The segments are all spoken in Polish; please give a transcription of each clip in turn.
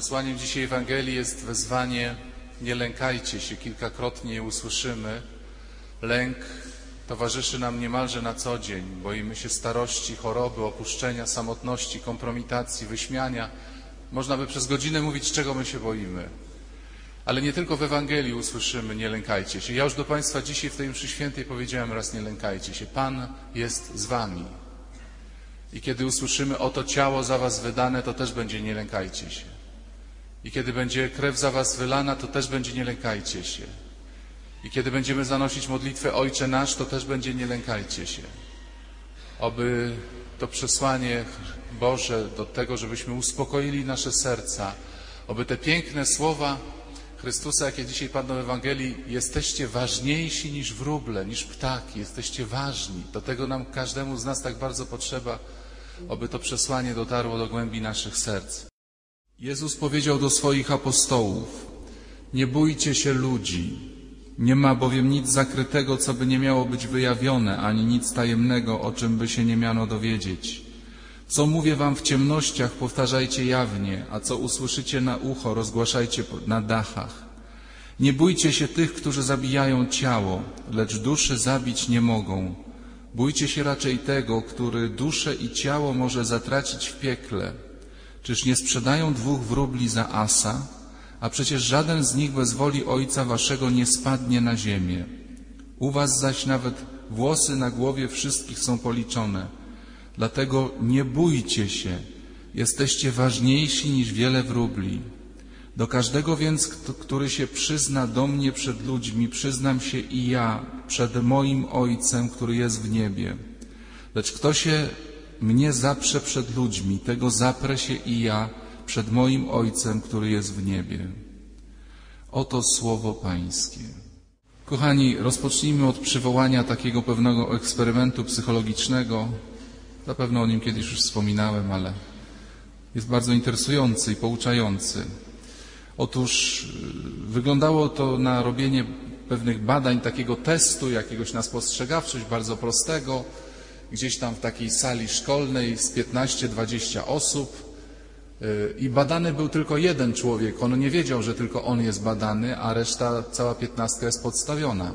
Przesłaniem dzisiaj Ewangelii jest wezwanie nie lękajcie się, kilkakrotnie je usłyszymy. Lęk towarzyszy nam niemalże na co dzień. Boimy się starości, choroby, opuszczenia, samotności, kompromitacji, wyśmiania. Można by przez godzinę mówić, czego my się boimy. Ale nie tylko w Ewangelii usłyszymy nie lękajcie się. Ja już do Państwa dzisiaj w tej mszy świętej powiedziałem raz nie lękajcie się. Pan jest z Wami. I kiedy usłyszymy oto ciało za Was wydane, to też będzie nie lękajcie się. I kiedy będzie krew za Was wylana, to też będzie nie lękajcie się. I kiedy będziemy zanosić modlitwę Ojcze Nasz, to też będzie nie lękajcie się. Oby to przesłanie Boże do tego, żebyśmy uspokoili nasze serca, oby te piękne słowa Chrystusa, jakie dzisiaj padną w Ewangelii, jesteście ważniejsi niż wróble, niż ptaki, jesteście ważni. Do tego nam każdemu z nas tak bardzo potrzeba, oby to przesłanie dotarło do głębi naszych serc. Jezus powiedział do swoich apostołów: Nie bójcie się ludzi. Nie ma bowiem nic zakrytego, co by nie miało być wyjawione, ani nic tajemnego, o czym by się nie miano dowiedzieć. Co mówię wam w ciemnościach, powtarzajcie jawnie, a co usłyszycie na ucho, rozgłaszajcie na dachach. Nie bójcie się tych, którzy zabijają ciało, lecz duszy zabić nie mogą. Bójcie się raczej tego, który duszę i ciało może zatracić w piekle. Czyż nie sprzedają dwóch wróbli za asa? A przecież żaden z nich bez woli Ojca Waszego nie spadnie na ziemię. U Was zaś nawet włosy na głowie wszystkich są policzone. Dlatego nie bójcie się, jesteście ważniejsi niż wiele wróbli. Do każdego więc, który się przyzna do mnie przed ludźmi, przyznam się i ja przed moim Ojcem, który jest w niebie. Lecz kto się mnie zaprze przed ludźmi, tego zaprę się i ja przed moim Ojcem, który jest w niebie. Oto słowo Pańskie. Kochani, rozpocznijmy od przywołania takiego pewnego eksperymentu psychologicznego. Zapewne o nim kiedyś już wspominałem, ale jest bardzo interesujący i pouczający. Otóż wyglądało to na robienie pewnych badań, takiego testu, jakiegoś na spostrzegawczość bardzo prostego, gdzieś tam w takiej sali szkolnej z 15-20 osób i badany był tylko jeden człowiek. On nie wiedział, że tylko on jest badany, a reszta, cała piętnastka jest podstawiona.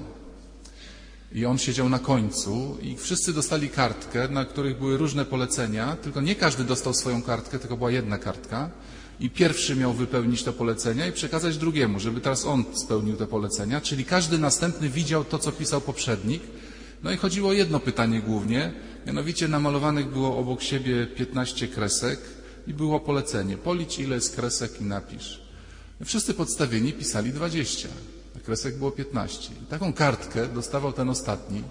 I on siedział na końcu i wszyscy dostali kartkę, na których były różne polecenia, tylko nie każdy dostał swoją kartkę, tylko była jedna kartka. I pierwszy miał wypełnić te polecenia i przekazać drugiemu, żeby teraz on spełnił te polecenia, czyli każdy następny widział to, co pisał poprzednik. No i chodziło o jedno pytanie głównie, mianowicie namalowanych było obok siebie 15 kresek i było polecenie. Policz ile jest kresek i napisz. Wszyscy podstawieni pisali 20, a kresek było 15. I taką kartkę dostawał ten ostatni,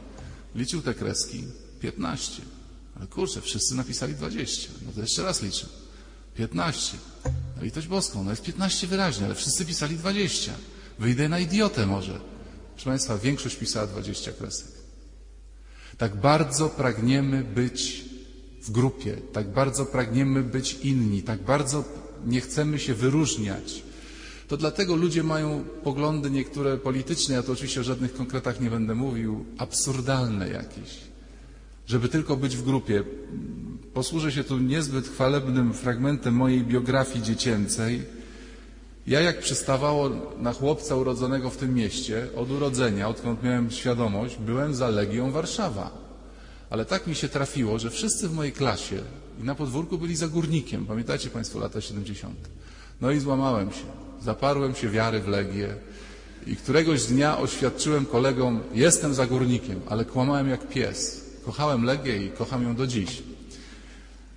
liczył te kreski 15. Ale kurczę, wszyscy napisali 20. No to jeszcze raz liczę. 15. No litość boską, no jest 15 wyraźnie, ale wszyscy pisali 20. Wyjdę na idiotę może. Proszę Państwa, większość pisała 20 kresek. Tak bardzo pragniemy być w grupie, tak bardzo pragniemy być inni, tak bardzo nie chcemy się wyróżniać. To dlatego ludzie mają poglądy niektóre polityczne, ja to oczywiście o żadnych konkretach nie będę mówił, absurdalne jakieś. Żeby tylko być w grupie. Posłużę się tu niezbyt chwalebnym fragmentem mojej biografii dziecięcej. Ja jak przystawało na chłopca urodzonego w tym mieście, od urodzenia, odkąd miałem świadomość, byłem za Legią Warszawa. Ale tak mi się trafiło, że wszyscy w mojej klasie i na podwórku byli za górnikiem. Pamiętacie Państwo lata 70. No i złamałem się. Zaparłem się wiary w Legię i któregoś dnia oświadczyłem kolegom, jestem za górnikiem, ale kłamałem jak pies. Kochałem Legię i kocham ją do dziś.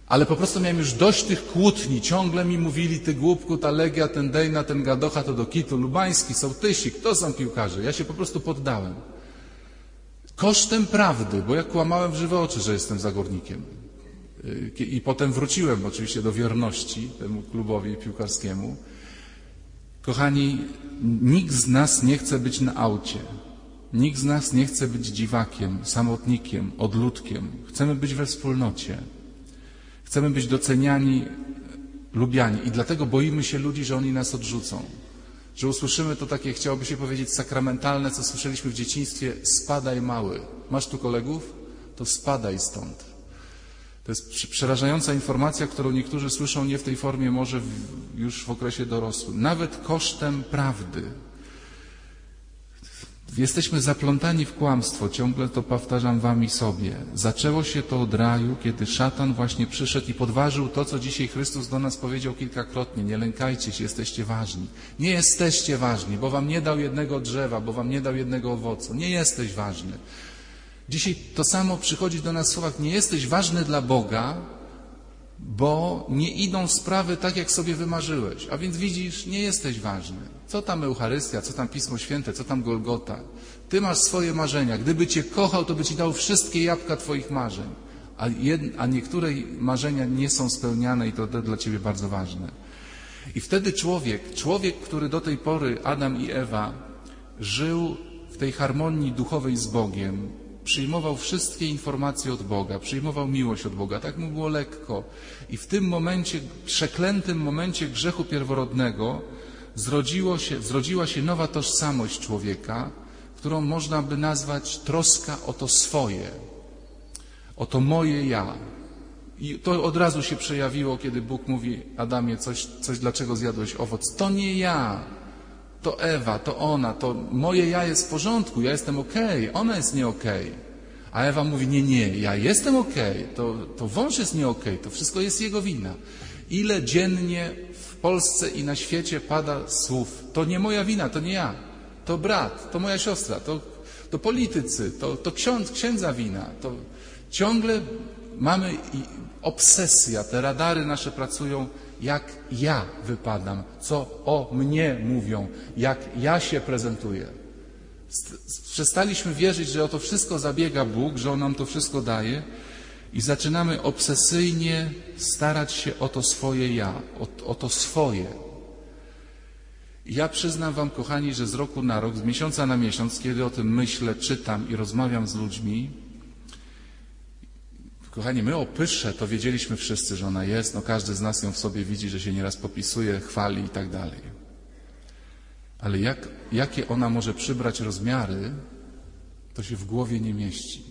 Ale po prostu miałem już dość tych kłótni. Ciągle mi mówili, ty głupku, ta Legia, ten Dejna, ten Gadocha to do kitu, Lubański, Sołtysik, to są piłkarze. Ja się po prostu poddałem. Kosztem prawdy, bo ja kłamałem w żywe oczy, że jestem zagórnikiem. I potem wróciłem oczywiście do wierności temu klubowi piłkarskiemu. Kochani, nikt z nas nie chce być na aucie. Nikt z nas nie chce być dziwakiem, samotnikiem, odludkiem. Chcemy być we wspólnocie. Chcemy być doceniani, lubiani i dlatego boimy się ludzi, że oni nas odrzucą. Że usłyszymy to takie, chciałoby się powiedzieć, sakramentalne, co słyszeliśmy w dzieciństwie, spadaj mały. Masz tu kolegów? To spadaj stąd. To jest przerażająca informacja, którą niektórzy słyszą nie w tej formie, może w, już w okresie dorosłym. Nawet kosztem prawdy. Jesteśmy zaplątani w kłamstwo, ciągle to powtarzam wam i sobie. Zaczęło się to od raju, kiedy szatan właśnie przyszedł i podważył to, co dzisiaj Chrystus do nas powiedział kilkakrotnie. Nie lękajcie się, jesteście ważni. Nie jesteście ważni, bo wam nie dał jednego drzewa, bo wam nie dał jednego owocu. Nie jesteś ważny. Dzisiaj to samo przychodzi do nas w słowach. Nie jesteś ważny dla Boga, bo nie idą sprawy tak, jak sobie wymarzyłeś. A więc widzisz, nie jesteś ważny. Co tam Eucharystia, co tam Pismo Święte, co tam Golgota? Ty masz swoje marzenia. Gdyby Cię kochał, to by Ci dał wszystkie jabłka Twoich marzeń. A, jed, a niektóre marzenia nie są spełniane i to dla Ciebie bardzo ważne. I wtedy człowiek, człowiek, który do tej pory, Adam i Ewa, żył w tej harmonii duchowej z Bogiem, przyjmował wszystkie informacje od Boga, przyjmował miłość od Boga, tak mu było lekko. I w tym momencie, przeklętym momencie grzechu pierworodnego, zrodziło się, zrodziła się nowa tożsamość człowieka, którą można by nazwać troska o to swoje, o to moje ja. I to od razu się przejawiło, kiedy Bóg mówi Adamie, coś, coś dlaczego zjadłeś owoc. To nie ja, to Ewa, to ona, to moje ja jest w porządku, ja jestem okej, ona jest nie okej. A Ewa mówi, nie, nie, ja jestem okej, to, to wąż jest nie okej, to wszystko jest jego wina. Ile dziennie w Polsce i na świecie pada słów, to nie moja wina, to nie ja, to brat, to moja siostra, to, to politycy, to, to ksiądz, księdza wina, to ciągle mamy obsesja, te radary nasze pracują, jak ja wypadam, co o mnie mówią, jak ja się prezentuję. Przestaliśmy wierzyć, że o to wszystko zabiega Bóg, że On nam to wszystko daje i zaczynamy obsesyjnie starać się o to swoje ja, o, o to swoje. Ja przyznam Wam, kochani, że z roku na rok, z miesiąca na miesiąc, kiedy o tym myślę, czytam i rozmawiam z ludźmi, Kochani, my o pysze to wiedzieliśmy wszyscy, że ona jest, no każdy z nas ją w sobie widzi, że się nieraz popisuje, chwali i tak dalej. Ale jak, jakie ona może przybrać rozmiary, to się w głowie nie mieści.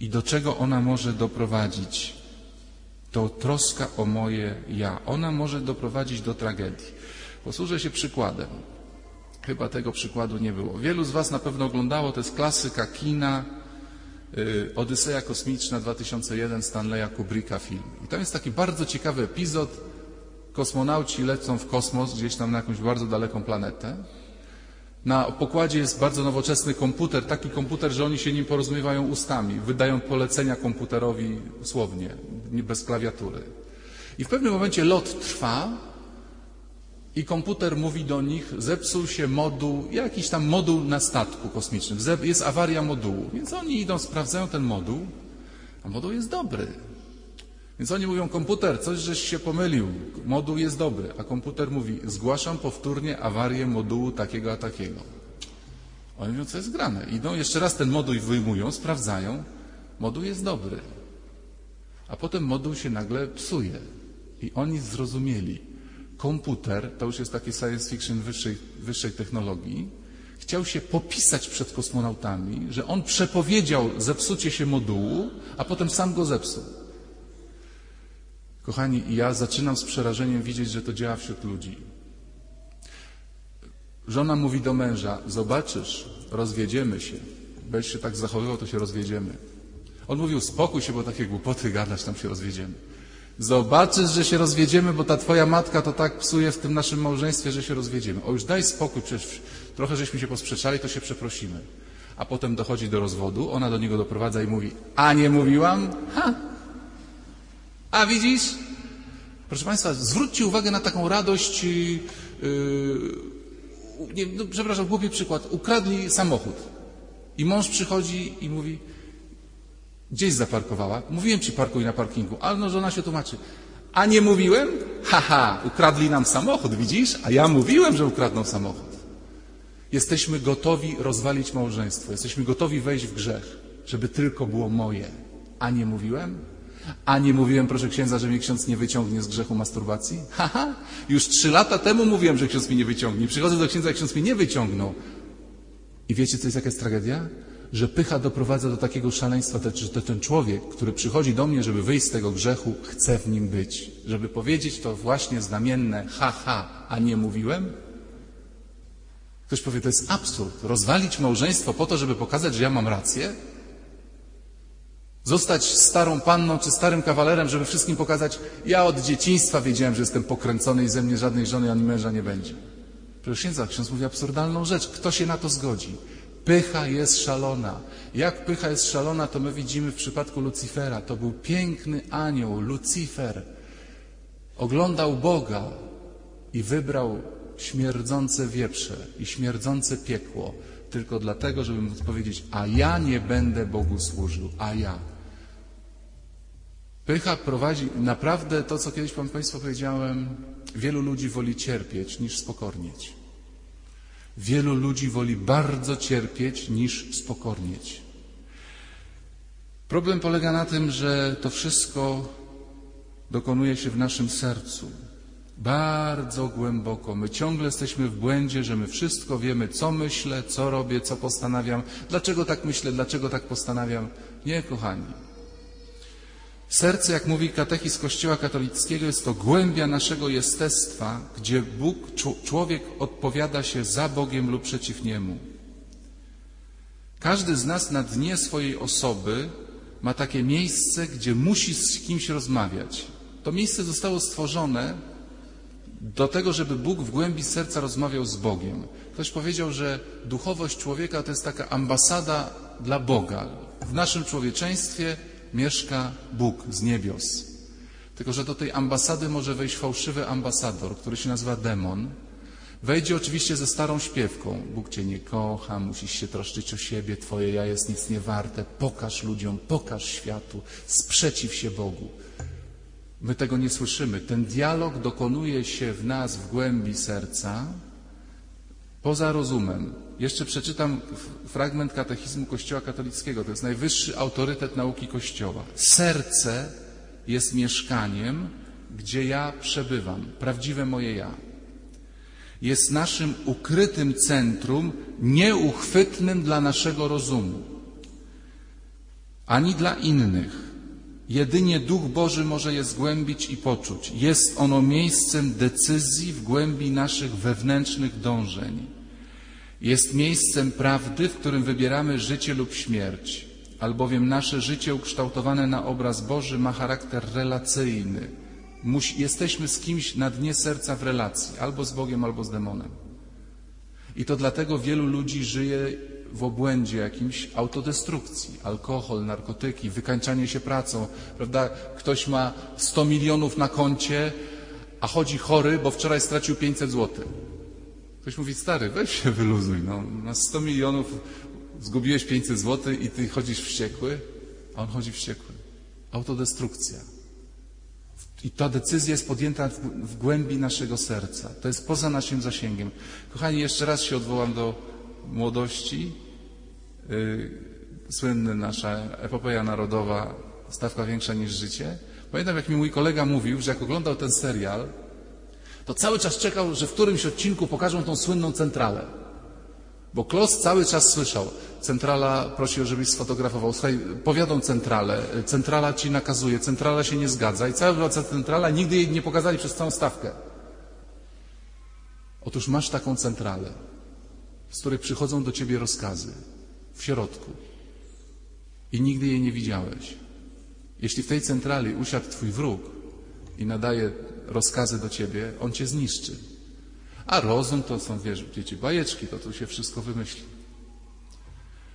I do czego ona może doprowadzić? To troska o moje ja. Ona może doprowadzić do tragedii. Posłużę się przykładem. Chyba tego przykładu nie było. Wielu z Was na pewno oglądało, to jest klasyka kina, Odyseja Kosmiczna 2001 Stanleya Kubricka film. I tam jest taki bardzo ciekawy epizod. Kosmonauci lecą w kosmos, gdzieś tam na jakąś bardzo daleką planetę. Na pokładzie jest bardzo nowoczesny komputer, taki komputer, że oni się nim porozumiewają ustami, wydają polecenia komputerowi słownie, bez klawiatury. I w pewnym momencie lot trwa i komputer mówi do nich, zepsuł się moduł, jakiś tam moduł na statku kosmicznym, jest awaria modułu. Więc oni idą, sprawdzają ten moduł, a moduł jest dobry. Więc oni mówią, komputer, coś żeś się pomylił, moduł jest dobry, a komputer mówi, zgłaszam powtórnie awarię modułu takiego a takiego. Oni mówią, co jest grane. Idą, jeszcze raz ten moduł wyjmują, sprawdzają, moduł jest dobry. A potem moduł się nagle psuje. I oni zrozumieli, komputer, to już jest taki science fiction wyższej, wyższej technologii, chciał się popisać przed kosmonautami, że on przepowiedział zepsucie się modułu, a potem sam go zepsuł. Kochani, ja zaczynam z przerażeniem widzieć, że to działa wśród ludzi. Żona mówi do męża, zobaczysz, rozwiedziemy się. Będziesz się tak zachowywał, to się rozwiedziemy. On mówił, spokój się, bo takie głupoty gadasz, tam się rozwiedziemy. Zobaczysz, że się rozwiedziemy, bo ta twoja matka to tak psuje w tym naszym małżeństwie, że się rozwiedziemy. O, już daj spokój, przecież trochę żeśmy się posprzeczali, to się przeprosimy. A potem dochodzi do rozwodu, ona do niego doprowadza i mówi, a nie mówiłam? Ha! A widzisz? Proszę Państwa, zwróćcie uwagę na taką radość, yy, nie, no, przepraszam, głupi przykład, ukradli samochód. I mąż przychodzi i mówi, Gdzieś zaparkowała. Mówiłem ci parkuj na parkingu, ale no żona się tłumaczy. A nie mówiłem? Haha, ukradli nam samochód, widzisz? A ja mówiłem, że ukradną samochód. Jesteśmy gotowi rozwalić małżeństwo. Jesteśmy gotowi wejść w grzech, żeby tylko było moje. A nie mówiłem? A nie mówiłem, proszę księdza, że mnie ksiądz nie wyciągnie z grzechu masturbacji? Haha, już trzy lata temu mówiłem, że ksiądz mnie nie wyciągnie. Przychodzę do księdza, ksiądz mnie nie wyciągnął. I wiecie, co jest jaka jest tragedia? Że pycha doprowadza do takiego szaleństwa, że ten człowiek, który przychodzi do mnie, żeby wyjść z tego grzechu, chce w nim być. Żeby powiedzieć to właśnie znamienne ha, ha, a nie mówiłem? Ktoś powie, to jest absurd. Rozwalić małżeństwo po to, żeby pokazać, że ja mam rację? Zostać starą panną czy starym kawalerem, żeby wszystkim pokazać, ja od dzieciństwa wiedziałem, że jestem pokręcony i ze mnie żadnej żony ani męża nie będzie. Proszę księdza, ksiądz mówi absurdalną rzecz. Kto się na to zgodzi? Pycha jest szalona. Jak pycha jest szalona, to my widzimy w przypadku Lucyfera. To był piękny anioł, Lucyfer. Oglądał Boga i wybrał śmierdzące wieprze i śmierdzące piekło tylko dlatego, żeby móc powiedzieć, a ja nie będę Bogu służył, a ja. Pycha prowadzi, naprawdę to, co kiedyś Wam Państwu powiedziałem, wielu ludzi woli cierpieć niż spokornieć. Wielu ludzi woli bardzo cierpieć niż spokornieć. Problem polega na tym, że to wszystko dokonuje się w naszym sercu. Bardzo głęboko. My ciągle jesteśmy w błędzie, że my wszystko wiemy, co myślę, co robię, co postanawiam, dlaczego tak myślę, dlaczego tak postanawiam. Nie, kochani. Serce, jak mówi katechizm Kościoła katolickiego, jest to głębia naszego jestestwa, gdzie Bóg, człowiek odpowiada się za Bogiem lub przeciw Niemu. Każdy z nas na dnie swojej osoby ma takie miejsce, gdzie musi z kimś rozmawiać. To miejsce zostało stworzone do tego, żeby Bóg w głębi serca rozmawiał z Bogiem. Ktoś powiedział, że duchowość człowieka to jest taka ambasada dla Boga. W naszym człowieczeństwie mieszka Bóg z niebios. Tylko, że do tej ambasady może wejść fałszywy ambasador, który się nazywa demon. Wejdzie oczywiście ze starą śpiewką. Bóg cię nie kocha, musisz się troszczyć o siebie, twoje ja jest nic nie warte. Pokaż ludziom, pokaż światu, sprzeciw się Bogu. My tego nie słyszymy. Ten dialog dokonuje się w nas w głębi serca, poza rozumem. Jeszcze przeczytam fragment katechizmu Kościoła katolickiego. To jest najwyższy autorytet nauki Kościoła. Serce jest mieszkaniem, gdzie ja przebywam, prawdziwe moje ja. Jest naszym ukrytym centrum, nieuchwytnym dla naszego rozumu, ani dla innych. Jedynie Duch Boży może je zgłębić i poczuć. Jest ono miejscem decyzji w głębi naszych wewnętrznych dążeń. Jest miejscem prawdy, w którym wybieramy życie lub śmierć, albowiem nasze życie ukształtowane na obraz Boży ma charakter relacyjny. Musi, jesteśmy z kimś na dnie serca w relacji, albo z Bogiem, albo z demonem. I to dlatego wielu ludzi żyje w obłędzie jakimś autodestrukcji, alkohol, narkotyki, wykańczanie się pracą, prawda? Ktoś ma 100 milionów na koncie, a chodzi chory, bo wczoraj stracił 500 złotych. Ktoś mówi, stary, weź się wyluzuj, no, na 100 milionów zgubiłeś 500 złotych i ty chodzisz wściekły, a on chodzi wściekły. Autodestrukcja. I ta decyzja jest podjęta w, w głębi naszego serca. To jest poza naszym zasięgiem. Kochani, jeszcze raz się odwołam do młodości. Yy, słynna nasza epopeja narodowa, stawka większa niż życie. Pamiętam, jak mi mój kolega mówił, że jak oglądał ten serial, to cały czas czekał, że w którymś odcinku pokażą tą słynną centralę. Bo Klos cały czas słyszał, centrala prosi, żebyś sfotografował. Słuchaj, powiadą centralę, centrala ci nakazuje, centrala się nie zgadza i cała była centrala, nigdy jej nie pokazali przez całą stawkę. Otóż masz taką centralę z której przychodzą do ciebie rozkazy w środku i nigdy jej nie widziałeś. Jeśli w tej centrali usiadł twój wróg i nadaje rozkazy do ciebie, on cię zniszczy. A rozum to są, wiesz, dzieci, bajeczki, to tu się wszystko wymyśli.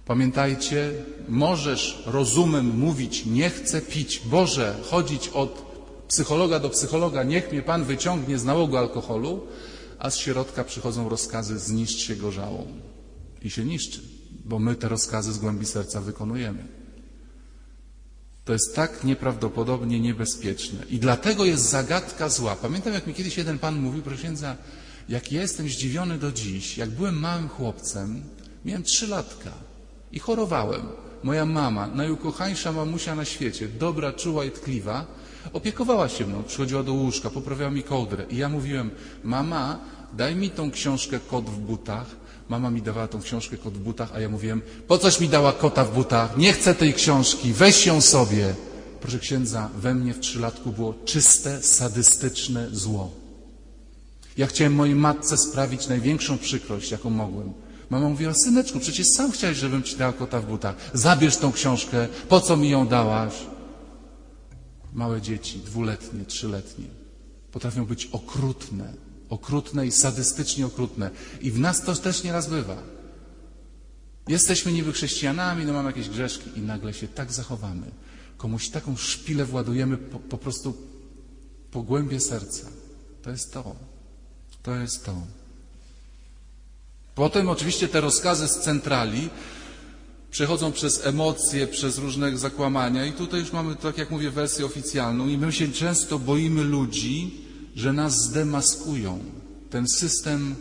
Pamiętajcie, możesz rozumem mówić, nie chcę pić, Boże, chodzić od psychologa do psychologa, niech mnie Pan wyciągnie z nałogu alkoholu, a z środka przychodzą rozkazy zniszcz się gorzałą. I się niszczy, bo my te rozkazy z głębi serca wykonujemy. To jest tak nieprawdopodobnie niebezpieczne. I dlatego jest zagadka zła. Pamiętam, jak mi kiedyś jeden pan mówił, proszę księdza, jak ja jestem zdziwiony do dziś, jak byłem małym chłopcem, miałem trzy latka i chorowałem. Moja mama, najukochańsza mamusia na świecie, dobra, czuła i tkliwa, Opiekowała się mną, przychodziła do łóżka, poprawiała mi kołdrę. I ja mówiłem, mama, daj mi tą książkę Kot w butach, Mama mi dawała tą książkę Kot w butach, a ja mówiłem, po coś mi dała kota w butach? Nie chcę tej książki, weź ją sobie. Proszę księdza, we mnie w trzylatku było czyste, sadystyczne zło. Ja chciałem mojej matce sprawić największą przykrość, jaką mogłem. Mama mówiła, syneczku, przecież sam chciałeś, żebym ci dała kota w butach. Zabierz tą książkę, po co mi ją dałaś? Małe dzieci, dwuletnie, trzyletnie, potrafią być okrutne, okrutne i sadystycznie okrutne. I w nas to też nieraz bywa. Jesteśmy niby chrześcijanami, no mamy jakieś grzeszki i nagle się tak zachowamy. Komuś taką szpilę władujemy po, po prostu po głębie serca. To jest to. To jest to. Potem oczywiście te rozkazy z centrali przechodzą przez emocje, przez różne zakłamania i tutaj już mamy, tak jak mówię, wersję oficjalną i my się często boimy ludzi, że nas zdemaskują. Ten system,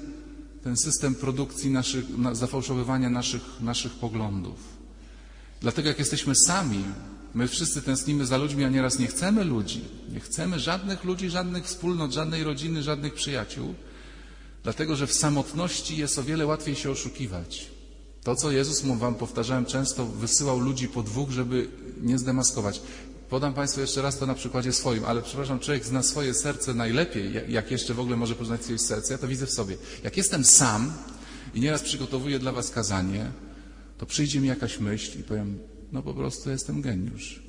ten system produkcji naszych, zafałszowywania naszych, naszych poglądów. Dlatego jak jesteśmy sami, my wszyscy tęsknimy za ludźmi, a nieraz nie chcemy ludzi. Nie chcemy żadnych ludzi, żadnych wspólnot, żadnej rodziny, żadnych przyjaciół. Dlatego, że w samotności jest o wiele łatwiej się oszukiwać. To, co Jezus mu wam powtarzałem często, wysyłał ludzi po dwóch, żeby nie zdemaskować. Podam Państwu jeszcze raz to na przykładzie swoim, ale przepraszam, człowiek zna swoje serce najlepiej, jak jeszcze w ogóle może poznać swoje serce. Ja to widzę w sobie. Jak jestem sam i nieraz przygotowuję dla Was kazanie, to przyjdzie mi jakaś myśl i powiem, no po prostu jestem geniusz.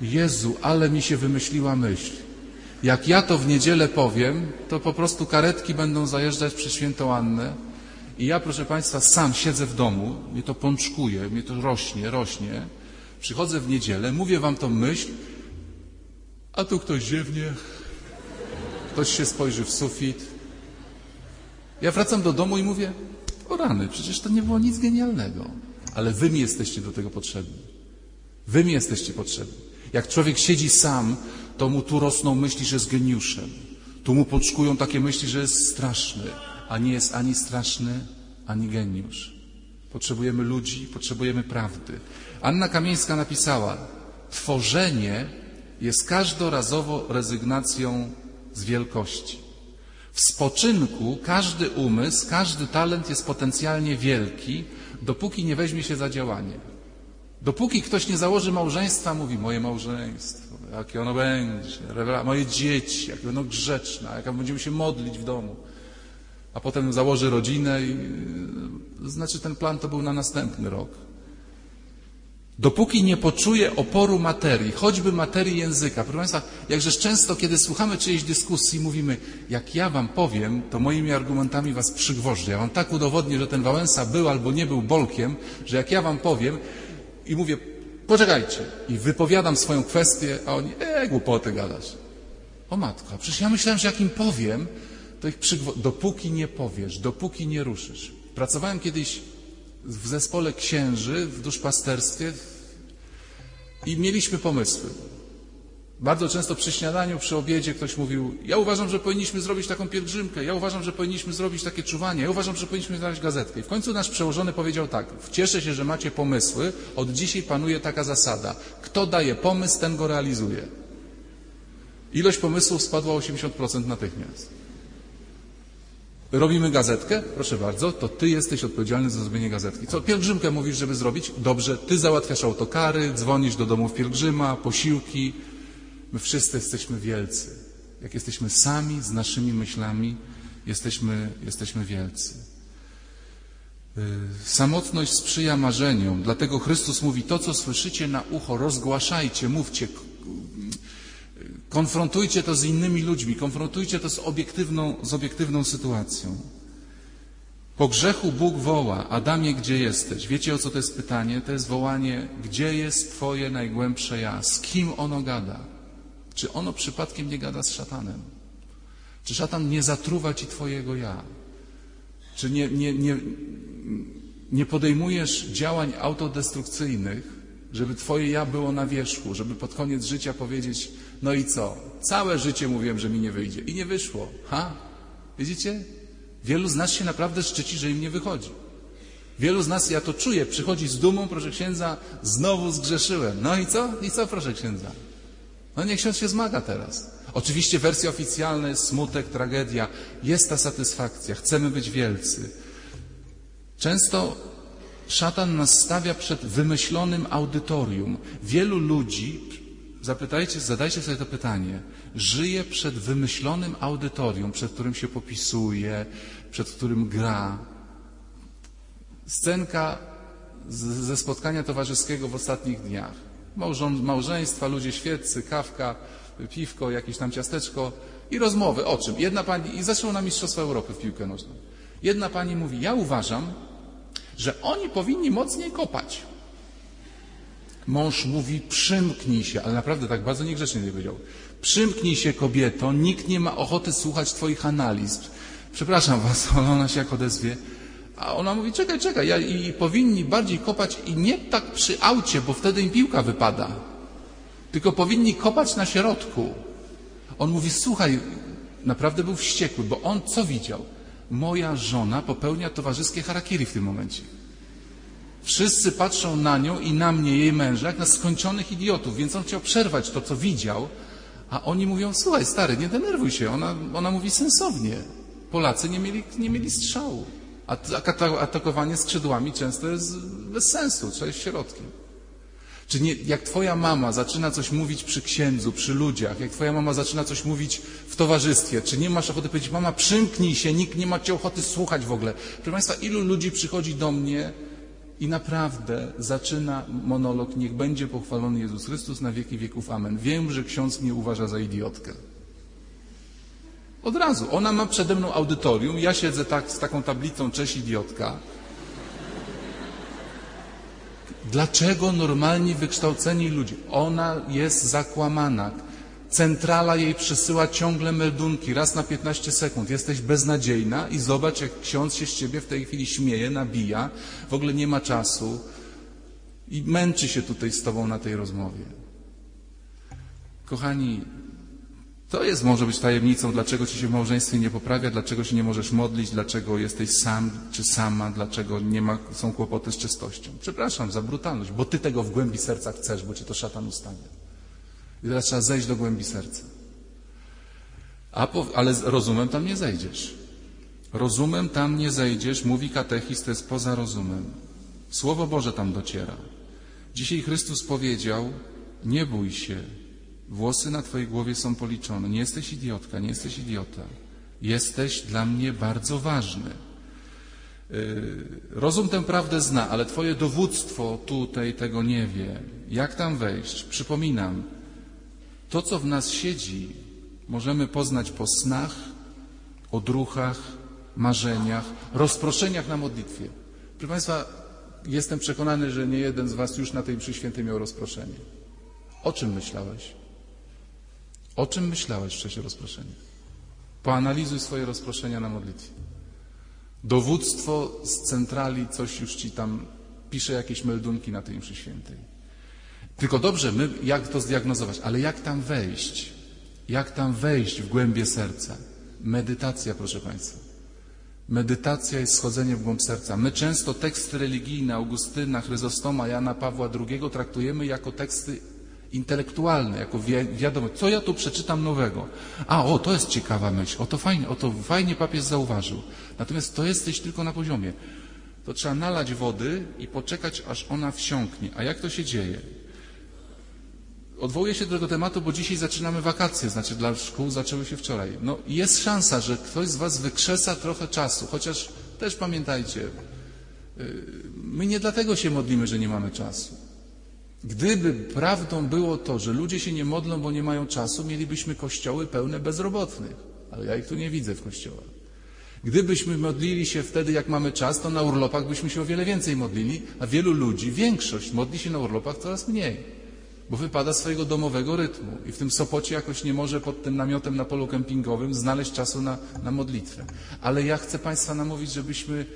Jezu, ale mi się wymyśliła myśl. Jak ja to w niedzielę powiem, to po prostu karetki będą zajeżdżać przy świętą Annę i ja, proszę Państwa, sam siedzę w domu, mnie to pączkuje, mnie to rośnie, rośnie. Przychodzę w niedzielę, mówię Wam tą myśl, a tu ktoś ziewnie, ktoś się spojrzy w sufit. Ja wracam do domu i mówię, o rany, przecież to nie było nic genialnego. Ale Wy mi jesteście do tego potrzebni. Wy mi jesteście potrzebni. Jak człowiek siedzi sam, to mu tu rosną myśli, że jest geniuszem. Tu mu poczkują takie myśli, że jest straszny, a nie jest ani straszny, ani geniusz. Potrzebujemy ludzi, potrzebujemy prawdy. Anna Kamieńska napisała: Tworzenie jest każdorazowo rezygnacją z wielkości. W spoczynku każdy umysł, każdy talent jest potencjalnie wielki, dopóki nie weźmie się za działanie. Dopóki ktoś nie założy małżeństwa, mówi moje małżeństwo, jakie ono będzie, moje dzieci, jakie będą grzeczne, jak będziemy się modlić w domu. A potem założy rodzinę i znaczy ten plan to był na następny rok. Dopóki nie poczuje oporu materii, choćby materii języka. Proszę Państwa, jakżeż często, kiedy słuchamy czyjejś dyskusji, mówimy, jak ja Wam powiem, to moimi argumentami Was przygwożdżę. Ja Wam tak udowodnię, że ten Wałęsa był albo nie był bolkiem, że jak ja Wam powiem i mówię, poczekajcie, i wypowiadam swoją kwestię, a oni, e, głupoty gadasz. O matko, przecież ja myślałem, że jak im powiem, to ich. Dopóki nie powiesz, dopóki nie ruszysz. Pracowałem kiedyś w zespole księży w duszpasterstwie i mieliśmy pomysły. Bardzo często przy śniadaniu, przy obiedzie ktoś mówił, ja uważam, że powinniśmy zrobić taką pielgrzymkę, ja uważam, że powinniśmy zrobić takie czuwanie, ja uważam, że powinniśmy znaleźć gazetkę. I w końcu nasz przełożony powiedział tak, cieszę się, że macie pomysły, od dzisiaj panuje taka zasada, kto daje pomysł, ten go realizuje. Ilość pomysłów spadła o 80% natychmiast. Robimy gazetkę? Proszę bardzo, to ty jesteś odpowiedzialny za zrobienie gazetki. Co, pielgrzymkę mówisz, żeby zrobić? Dobrze, ty załatwiasz autokary, dzwonisz do domów pielgrzyma, posiłki. My wszyscy jesteśmy wielcy. Jak jesteśmy sami z naszymi myślami, jesteśmy, jesteśmy wielcy. Samotność sprzyja marzeniom, dlatego Chrystus mówi: To, co słyszycie na ucho, rozgłaszajcie, mówcie, Konfrontujcie to z innymi ludźmi, konfrontujcie to z obiektywną, z obiektywną sytuacją. Po grzechu Bóg woła, Adamie, gdzie jesteś? Wiecie o co to jest pytanie? To jest wołanie, gdzie jest Twoje najgłębsze ja? Z kim ono gada? Czy ono przypadkiem nie gada z szatanem? Czy szatan nie zatruwa Ci Twojego ja? Czy nie, nie, nie, nie podejmujesz działań autodestrukcyjnych, żeby Twoje ja było na wierzchu, żeby pod koniec życia powiedzieć, no i co? Całe życie mówiłem, że mi nie wyjdzie. I nie wyszło. Ha? Widzicie? Wielu z nas się naprawdę szczyci, że im nie wychodzi. Wielu z nas, ja to czuję, przychodzi z dumą, proszę księdza, znowu zgrzeszyłem. No i co? I co, proszę księdza? No niech ksiądz się zmaga teraz. Oczywiście wersja oficjalna jest smutek, tragedia. Jest ta satysfakcja. Chcemy być wielcy. Często szatan nas stawia przed wymyślonym audytorium. Wielu ludzi, zapytajcie, zadajcie sobie to pytanie, żyje przed wymyślonym audytorium, przed którym się popisuje, przed którym gra. Scenka ze spotkania towarzyskiego w ostatnich dniach. Małżeństwa, ludzie świeccy, kawka, piwko, jakieś tam ciasteczko i rozmowy. O czym? Jedna pani, i zeszło na Mistrzostwa Europy w piłkę nożną. Jedna pani mówi, ja uważam, że oni powinni mocniej kopać. Mąż mówi, przymknij się, ale naprawdę tak bardzo niegrzecznie nie powiedział. Przymknij się kobieto, nikt nie ma ochoty słuchać twoich analiz. Przepraszam was, ona się jak odezwie. A ona mówi, czekaj, czekaj, ja, i powinni bardziej kopać i nie tak przy aucie, bo wtedy im piłka wypada. Tylko powinni kopać na środku. On mówi, słuchaj, naprawdę był wściekły, bo on co widział? Moja żona popełnia towarzyskie harakiri w tym momencie. Wszyscy patrzą na nią i na mnie, jej męża, jak na skończonych idiotów, więc on chciał przerwać to, co widział, a oni mówią, słuchaj, stary, nie denerwuj się. Ona, ona mówi sensownie. Polacy nie mieli, nie mieli strzału. A atakowanie skrzydłami często jest bez sensu, trzeba iść środkiem. Czy nie, jak twoja mama zaczyna coś mówić przy księdzu, przy ludziach, jak twoja mama zaczyna coś mówić w towarzystwie, czy nie masz ochoty powiedzieć, mama przymknij się, nikt nie ma cię ochoty słuchać w ogóle. Proszę Państwa, ilu ludzi przychodzi do mnie i naprawdę zaczyna monolog, niech będzie pochwalony Jezus Chrystus na wieki wieków, amen. Wiem, że ksiądz mnie uważa za idiotkę. Od razu. Ona ma przede mną audytorium, ja siedzę tak z taką tablicą, cześć idiotka. Dlaczego normalni, wykształceni ludzie? Ona jest zakłamana. Centrala jej przysyła ciągle meldunki, raz na 15 sekund. Jesteś beznadziejna i zobacz, jak ksiądz się z ciebie w tej chwili śmieje, nabija, w ogóle nie ma czasu i męczy się tutaj z tobą na tej rozmowie. Kochani, to jest może być tajemnicą, dlaczego ci się w małżeństwie nie poprawia, dlaczego się nie możesz modlić, dlaczego jesteś sam czy sama, dlaczego nie ma, są kłopoty z czystością. Przepraszam za brutalność, bo ty tego w głębi serca chcesz, bo cię to szatan ustawia. I teraz trzeba zejść do głębi serca. Po, ale rozumem tam nie zejdziesz. Rozumem tam nie zejdziesz, mówi katechist, to jest poza rozumem. Słowo Boże tam dociera. Dzisiaj Chrystus powiedział, nie bój się, Włosy na Twojej głowie są policzone. Nie jesteś idiotka, nie jesteś idiota. Jesteś dla mnie bardzo ważny. Yy, rozum tę prawdę zna, ale Twoje dowództwo tutaj tego nie wie. Jak tam wejść? Przypominam, to co w nas siedzi, możemy poznać po snach, odruchach, marzeniach, rozproszeniach na modlitwie. Proszę Państwa, jestem przekonany, że nie jeden z Was już na tej mszy świętej miał rozproszenie. O czym myślałeś? O czym myślałeś w czasie rozproszenia? Poanalizuj swoje rozproszenia na modlitwie. Dowództwo z centrali coś już ci tam pisze jakieś meldunki na tej mszy świętej. Tylko dobrze, my jak to zdiagnozować, ale jak tam wejść? Jak tam wejść w głębie serca? Medytacja, proszę Państwa. Medytacja jest schodzenie w głąb serca. My często teksty religijne Augustyna, Chryzostoma, Jana Pawła II traktujemy jako teksty intelektualne, jako wi wiadomość. Co ja tu przeczytam nowego? A, o, to jest ciekawa myśl, o to fajnie, o to fajnie papież zauważył. Natomiast to jesteś tylko na poziomie. To trzeba nalać wody i poczekać, aż ona wsiąknie. A jak to się dzieje? Odwołuję się do tego tematu, bo dzisiaj zaczynamy wakacje, znaczy dla szkół zaczęły się wczoraj. No jest szansa, że ktoś z Was wykrzesa trochę czasu, chociaż też pamiętajcie, y, my nie dlatego się modlimy, że nie mamy czasu. Gdyby prawdą było to, że ludzie się nie modlą, bo nie mają czasu, mielibyśmy kościoły pełne bezrobotnych. Ale ja ich tu nie widzę w kościołach. Gdybyśmy modlili się wtedy, jak mamy czas, to na urlopach byśmy się o wiele więcej modlili, a wielu ludzi, większość, modli się na urlopach coraz mniej, bo wypada swojego domowego rytmu i w tym Sopocie jakoś nie może pod tym namiotem na polu kempingowym znaleźć czasu na, na modlitwę. Ale ja chcę Państwa namówić, żebyśmy,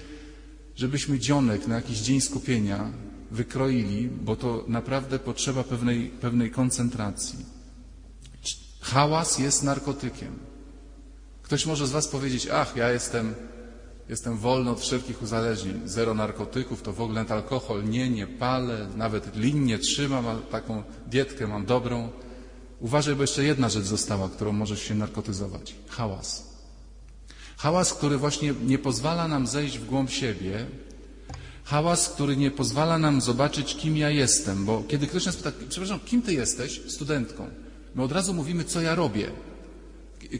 żebyśmy dzionek na jakiś dzień skupienia wykroili, bo to naprawdę potrzeba pewnej, pewnej koncentracji. Hałas jest narkotykiem. Ktoś może z Was powiedzieć, ach, ja jestem, jestem wolny od wszelkich uzależnień, zero narkotyków, to w ogóle alkohol, nie, nie palę, nawet lin nie trzymam, a taką dietkę mam dobrą. Uważaj, bo jeszcze jedna rzecz została, którą możesz się narkotyzować. Hałas. Hałas, który właśnie nie pozwala nam zejść w głąb siebie, Hałas, który nie pozwala nam zobaczyć, kim ja jestem, bo kiedy ktoś nas pyta, przepraszam, kim ty jesteś? Studentką. My od razu mówimy, co ja robię.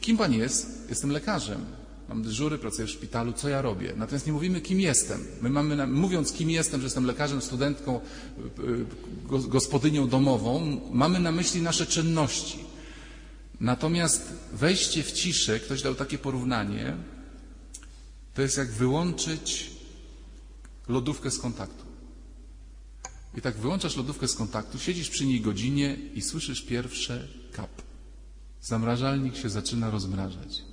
Kim pan jest? Jestem lekarzem. Mam dyżury, pracuję w szpitalu, co ja robię? Natomiast nie mówimy, kim jestem. My mamy, mówiąc, kim jestem, że jestem lekarzem, studentką, y, y, gospodynią domową, mamy na myśli nasze czynności. Natomiast wejście w ciszę, ktoś dał takie porównanie, to jest jak wyłączyć lodówkę z kontaktu. I tak wyłączasz lodówkę z kontaktu, siedzisz przy niej godzinie i słyszysz pierwsze kap. Zamrażalnik się zaczyna rozmrażać.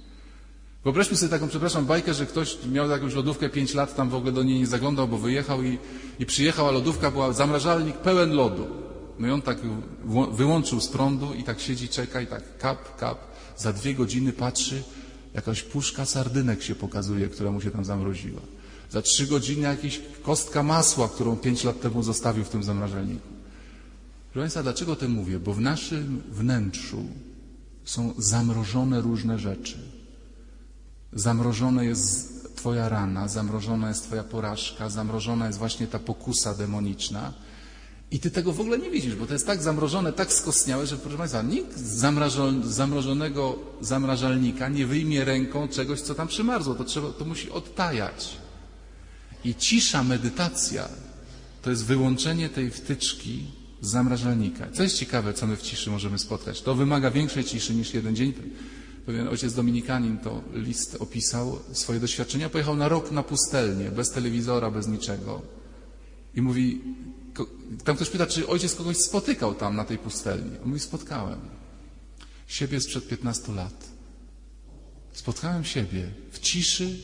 Wyobraźmy sobie taką, przepraszam, bajkę, że ktoś miał jakąś lodówkę 5 lat, tam w ogóle do niej nie zaglądał, bo wyjechał i, i przyjechał, a lodówka była zamrażalnik pełen lodu. No i on tak wyłączył z prądu i tak siedzi, czeka i tak kap, kap. Za dwie godziny patrzy, jakaś puszka sardynek się pokazuje, która mu się tam zamroziła. Za trzy godziny jakaś kostka masła, którą pięć lat temu zostawił w tym zamrażalniku. Proszę Państwa, dlaczego o tym mówię? Bo w naszym wnętrzu są zamrożone różne rzeczy. Zamrożona jest Twoja rana, zamrożona jest Twoja porażka, zamrożona jest właśnie ta pokusa demoniczna. I Ty tego w ogóle nie widzisz, bo to jest tak zamrożone, tak skostniałe, że proszę Państwa, nikt z zamrożonego zamrażalnika nie wyjmie ręką czegoś, co tam przymarzło. To, trzeba, to musi odtajać. I cisza, medytacja to jest wyłączenie tej wtyczki z zamrażalnika. Co jest ciekawe, co my w ciszy możemy spotkać. To wymaga większej ciszy niż jeden dzień. Pewien ojciec dominikanin to list opisał swoje doświadczenia. Pojechał na rok na pustelnię, bez telewizora, bez niczego. I mówi, tam ktoś pyta, czy ojciec kogoś spotykał tam na tej pustelni. On mówi, spotkałem. Siebie sprzed 15 lat. Spotkałem siebie w ciszy.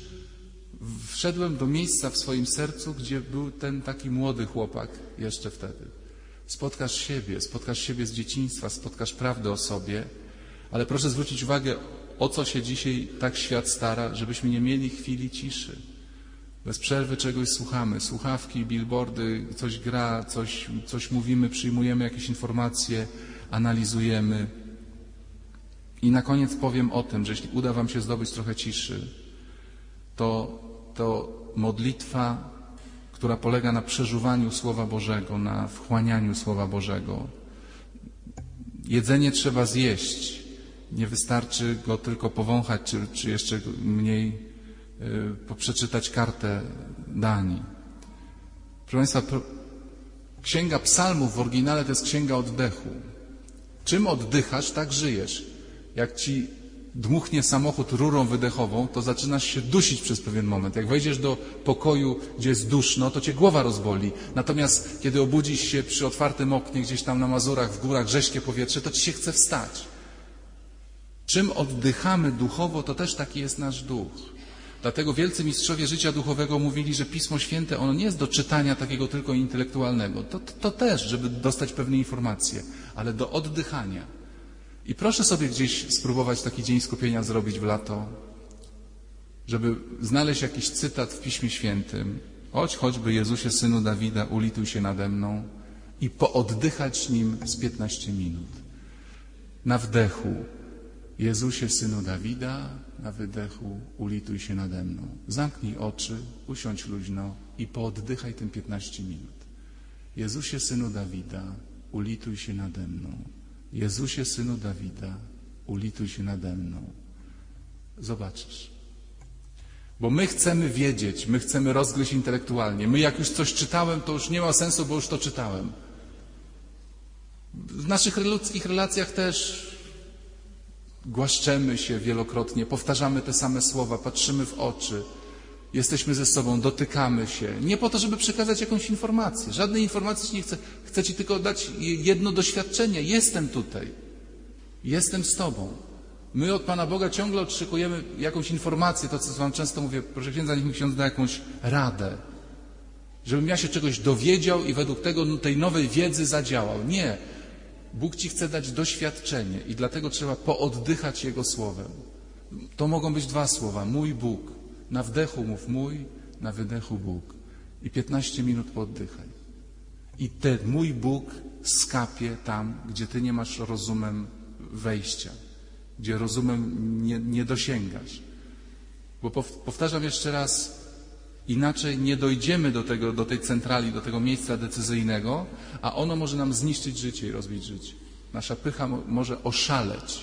Wszedłem do miejsca w swoim sercu, gdzie był ten taki młody chłopak jeszcze wtedy. Spotkasz siebie, spotkasz siebie z dzieciństwa, spotkasz prawdę o sobie, ale proszę zwrócić uwagę, o co się dzisiaj tak świat stara, żebyśmy nie mieli chwili ciszy. Bez przerwy czegoś słuchamy. Słuchawki, billboardy, coś gra, coś, coś mówimy, przyjmujemy jakieś informacje, analizujemy. I na koniec powiem o tym, że jeśli uda Wam się zdobyć trochę ciszy, to, to modlitwa, która polega na przeżuwaniu Słowa Bożego, na wchłanianiu Słowa Bożego. Jedzenie trzeba zjeść, nie wystarczy go tylko powąchać, czy, czy jeszcze mniej y, przeczytać kartę Danii. Proszę Państwa, księga psalmów w oryginale to jest księga oddechu. Czym oddychasz, tak żyjesz. Jak ci dmuchnie samochód rurą wydechową, to zaczynasz się dusić przez pewien moment. Jak wejdziesz do pokoju, gdzie jest duszno, to cię głowa rozboli. Natomiast kiedy obudzisz się przy otwartym oknie, gdzieś tam na Mazurach, w górach, rześkie powietrze, to ci się chce wstać. Czym oddychamy duchowo, to też taki jest nasz duch. Dlatego wielcy mistrzowie życia duchowego mówili, że Pismo Święte ono nie jest do czytania takiego tylko intelektualnego. To, to, to też, żeby dostać pewne informacje, ale do oddychania. I proszę sobie gdzieś spróbować taki dzień skupienia zrobić w lato, żeby znaleźć jakiś cytat w Piśmie Świętym. Chodź choćby Jezusie, Synu Dawida, ulituj się nade mną i pooddychać nim z 15 minut. Na wdechu Jezusie, Synu Dawida, na wydechu ulituj się nade mną. Zamknij oczy, usiądź luźno i pooddychaj tym 15 minut. Jezusie, Synu Dawida, ulituj się nade mną. Jezusie, Synu Dawida, ulituj się nade mną. Zobaczysz. Bo my chcemy wiedzieć, my chcemy rozgryźć intelektualnie. My jak już coś czytałem, to już nie ma sensu, bo już to czytałem. W naszych ludzkich relacjach też Głaszczemy się wielokrotnie, powtarzamy te same słowa, patrzymy w oczy, jesteśmy ze sobą, dotykamy się. Nie po to, żeby przekazać jakąś informację. Żadnej informacji ci nie chcę. Chcę Ci tylko dać jedno doświadczenie. Jestem tutaj. Jestem z Tobą. My od Pana Boga ciągle oczekujemy jakąś informację, to co Wam często mówię, proszę księdza, niech mi ksiądz da jakąś radę. Żebym ja się czegoś dowiedział i według tego tej nowej wiedzy zadziałał. Nie. Bóg ci chce dać doświadczenie i dlatego trzeba pooddychać Jego słowem. To mogą być dwa słowa. Mój Bóg. Na wdechu mów mój, na wydechu Bóg. I 15 minut pooddychaj. I ten mój Bóg skapie tam, gdzie ty nie masz rozumem wejścia, gdzie rozumem nie, nie dosięgasz. Bo powtarzam jeszcze raz, Inaczej nie dojdziemy do, tego, do tej centrali, do tego miejsca decyzyjnego, a ono może nam zniszczyć życie i rozbić życie. Nasza pycha mo- może oszaleć.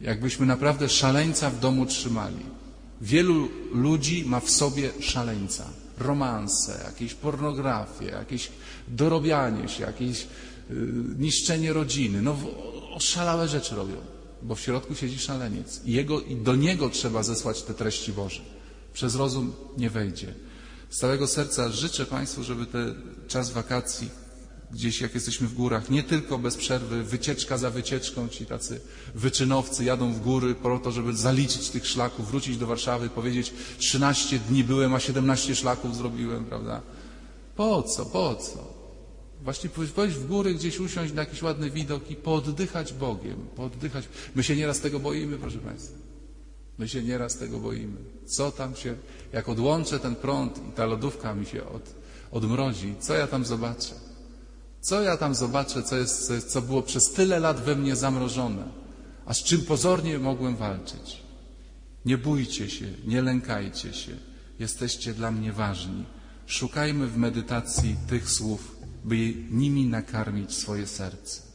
Jakbyśmy naprawdę szaleńca w domu trzymali. Wielu ludzi ma w sobie szaleńca. Romanse, jakieś pornografię, jakieś dorobianie się, jakieś y, niszczenie rodziny. No oszalałe rzeczy robią, bo w środku siedzi szaleniec. I, jego, I do niego trzeba zesłać te treści Boże. Przez rozum nie wejdzie. Z całego serca życzę Państwu, żeby ten czas wakacji gdzieś jak jesteśmy w górach, nie tylko bez przerwy, wycieczka za wycieczką, ci tacy wyczynowcy jadą w góry po to, żeby zaliczyć tych szlaków, wrócić do Warszawy, powiedzieć 13 dni byłem, a 17 szlaków zrobiłem, prawda? Po co, po co? Właśnie pójść w góry, gdzieś usiąść na jakiś ładny widok i pooddychać Bogiem, pooddychać. My się nieraz tego boimy, proszę Państwa. My się nieraz tego boimy. Co tam się, jak odłączę ten prąd i ta lodówka mi się od, odmrozi, co ja tam zobaczę? Co ja tam zobaczę, co, jest, co, było przez tyle lat we mnie zamrożone, a z czym pozornie mogłem walczyć? Nie bójcie się, nie lękajcie się. Jesteście dla mnie ważni. Szukajmy w medytacji tych słów, by nimi nakarmić swoje serce.